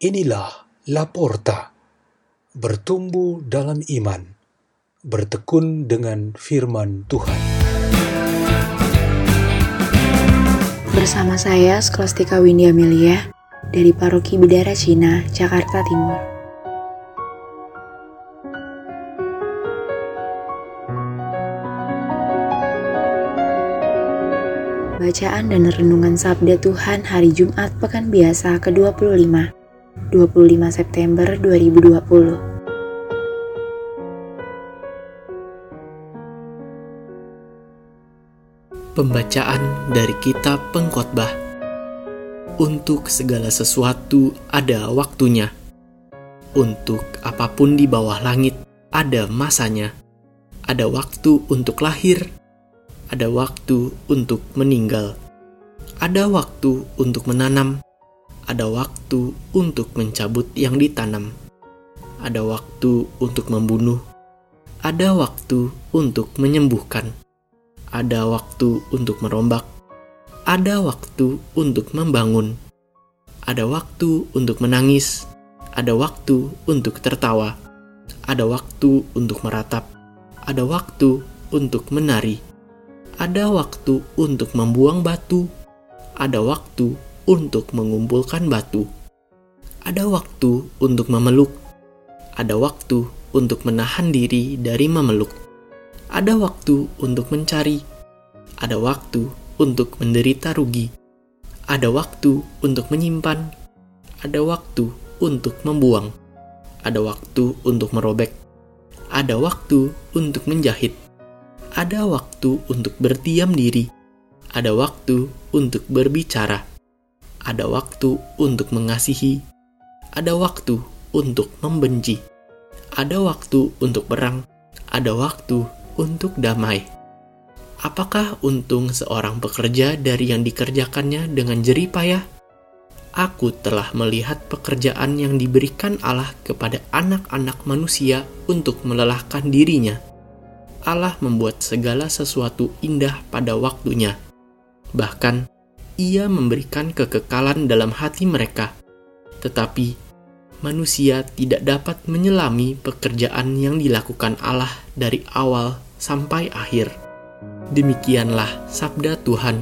Inilah Laporta, bertumbuh dalam iman, bertekun dengan firman Tuhan. Bersama saya, Skolastika Windy Amelia, dari Paroki Bidara Cina, Jakarta Timur. Bacaan dan Renungan Sabda Tuhan Hari Jumat Pekan Biasa ke-25, 25 September 2020. Pembacaan dari Kitab Pengkhotbah. Untuk segala sesuatu ada waktunya. Untuk apa pun di bawah langit ada masanya. Ada waktu untuk lahir, ada waktu untuk meninggal, ada waktu untuk menanam, ada waktu untuk mencabut yang ditanam, ada waktu untuk membunuh, ada waktu untuk menyembuhkan, ada waktu untuk merombak, ada waktu untuk membangun, ada waktu untuk menangis, ada waktu untuk tertawa, ada waktu untuk meratap, ada waktu untuk menari ada waktu untuk membuang batu, ada waktu untuk mengumpulkan batu, ada waktu untuk memeluk, ada waktu untuk menahan diri dari memeluk, ada waktu untuk mencari, ada waktu untuk menderita rugi, ada waktu untuk menyimpan, ada waktu untuk membuang, ada waktu untuk merobek, ada waktu untuk menjahit ada waktu untuk berdiam diri, ada waktu untuk berbicara, ada waktu untuk mengasihi, ada waktu untuk membenci, ada waktu untuk perang, ada waktu untuk damai. Apakah untung seorang pekerja dari yang dikerjakannya dengan jerih payah? Aku telah melihat pekerjaan yang diberikan Allah kepada anak-anak manusia untuk melelahkan dirinya Allah membuat segala sesuatu indah pada waktunya. Bahkan, Ia memberikan kekekalan dalam hati mereka, tetapi manusia tidak dapat menyelami pekerjaan yang dilakukan Allah dari awal sampai akhir. Demikianlah sabda Tuhan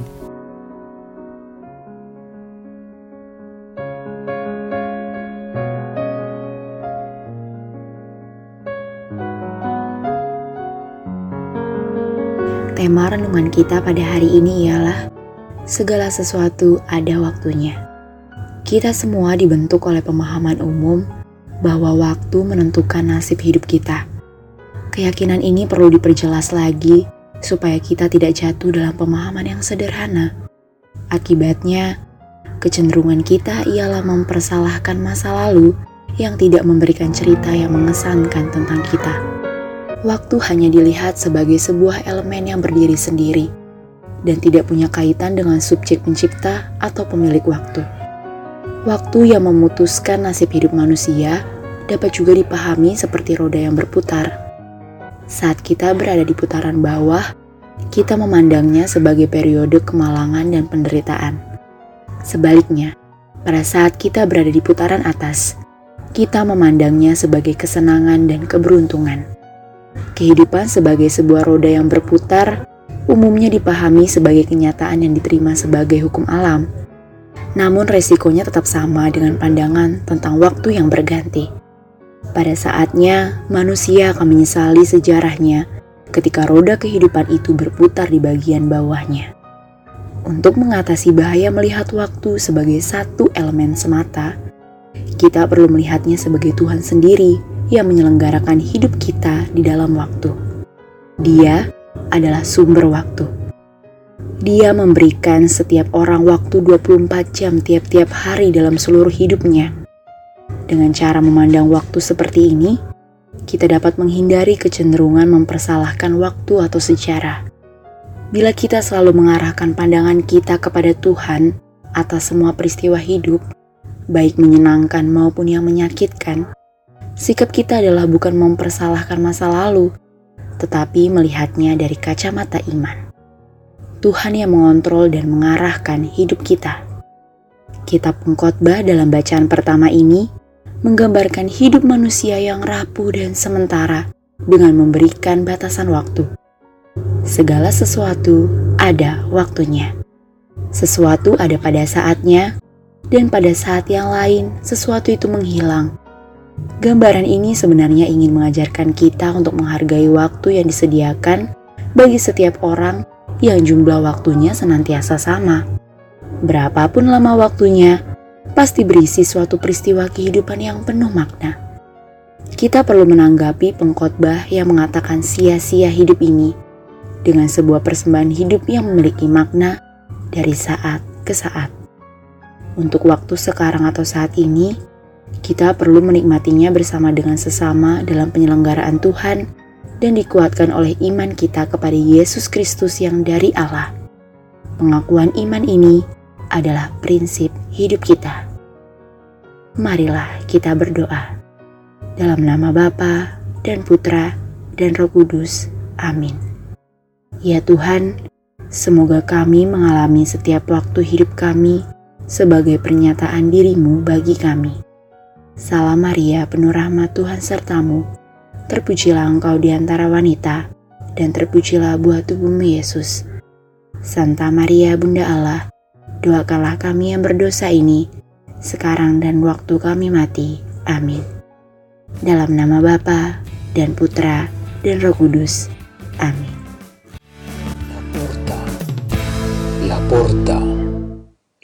Tema renungan kita pada hari ini ialah segala sesuatu ada waktunya. Kita semua dibentuk oleh pemahaman umum bahwa waktu menentukan nasib hidup kita. Keyakinan ini perlu diperjelas lagi supaya kita tidak jatuh dalam pemahaman yang sederhana. Akibatnya, kecenderungan kita ialah mempersalahkan masa lalu yang tidak memberikan cerita yang mengesankan tentang kita waktu hanya dilihat sebagai sebuah elemen yang berdiri sendiri dan tidak punya kaitan dengan subjek pencipta atau pemilik waktu. Waktu yang memutuskan nasib hidup manusia dapat juga dipahami seperti roda yang berputar. Saat kita berada di putaran bawah, kita memandangnya sebagai periode kemalangan dan penderitaan. Sebaliknya, pada saat kita berada di putaran atas, kita memandangnya sebagai kesenangan dan keberuntungan. Kehidupan sebagai sebuah roda yang berputar umumnya dipahami sebagai kenyataan yang diterima sebagai hukum alam. Namun resikonya tetap sama dengan pandangan tentang waktu yang berganti. Pada saatnya, manusia akan menyesali sejarahnya ketika roda kehidupan itu berputar di bagian bawahnya. Untuk mengatasi bahaya melihat waktu sebagai satu elemen semata, kita perlu melihatnya sebagai Tuhan sendiri yang menyelenggarakan hidup kita di dalam waktu. Dia adalah sumber waktu. Dia memberikan setiap orang waktu 24 jam tiap-tiap hari dalam seluruh hidupnya. Dengan cara memandang waktu seperti ini, kita dapat menghindari kecenderungan mempersalahkan waktu atau sejarah. Bila kita selalu mengarahkan pandangan kita kepada Tuhan atas semua peristiwa hidup, baik menyenangkan maupun yang menyakitkan, Sikap kita adalah bukan mempersalahkan masa lalu, tetapi melihatnya dari kacamata iman. Tuhan yang mengontrol dan mengarahkan hidup kita. Kitab Pengkhotbah dalam bacaan pertama ini menggambarkan hidup manusia yang rapuh dan sementara dengan memberikan batasan waktu. Segala sesuatu ada waktunya. Sesuatu ada pada saatnya, dan pada saat yang lain sesuatu itu menghilang. Gambaran ini sebenarnya ingin mengajarkan kita untuk menghargai waktu yang disediakan bagi setiap orang yang jumlah waktunya senantiasa sama. Berapapun lama waktunya, pasti berisi suatu peristiwa kehidupan yang penuh makna. Kita perlu menanggapi pengkhotbah yang mengatakan sia-sia hidup ini dengan sebuah persembahan hidup yang memiliki makna dari saat ke saat. Untuk waktu sekarang atau saat ini, kita perlu menikmatinya bersama dengan sesama dalam penyelenggaraan Tuhan dan dikuatkan oleh iman kita kepada Yesus Kristus yang dari Allah. Pengakuan iman ini adalah prinsip hidup kita. Marilah kita berdoa. Dalam nama Bapa dan Putra dan Roh Kudus. Amin. Ya Tuhan, semoga kami mengalami setiap waktu hidup kami sebagai pernyataan dirimu bagi kami. Salam Maria, penuh rahmat Tuhan sertamu. Terpujilah engkau di antara wanita, dan terpujilah buah tubuhmu Yesus. Santa Maria, Bunda Allah, doakanlah kami yang berdosa ini, sekarang dan waktu kami mati. Amin. Dalam nama Bapa dan Putra dan Roh Kudus. Amin. La porta, la porta,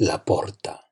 la porta.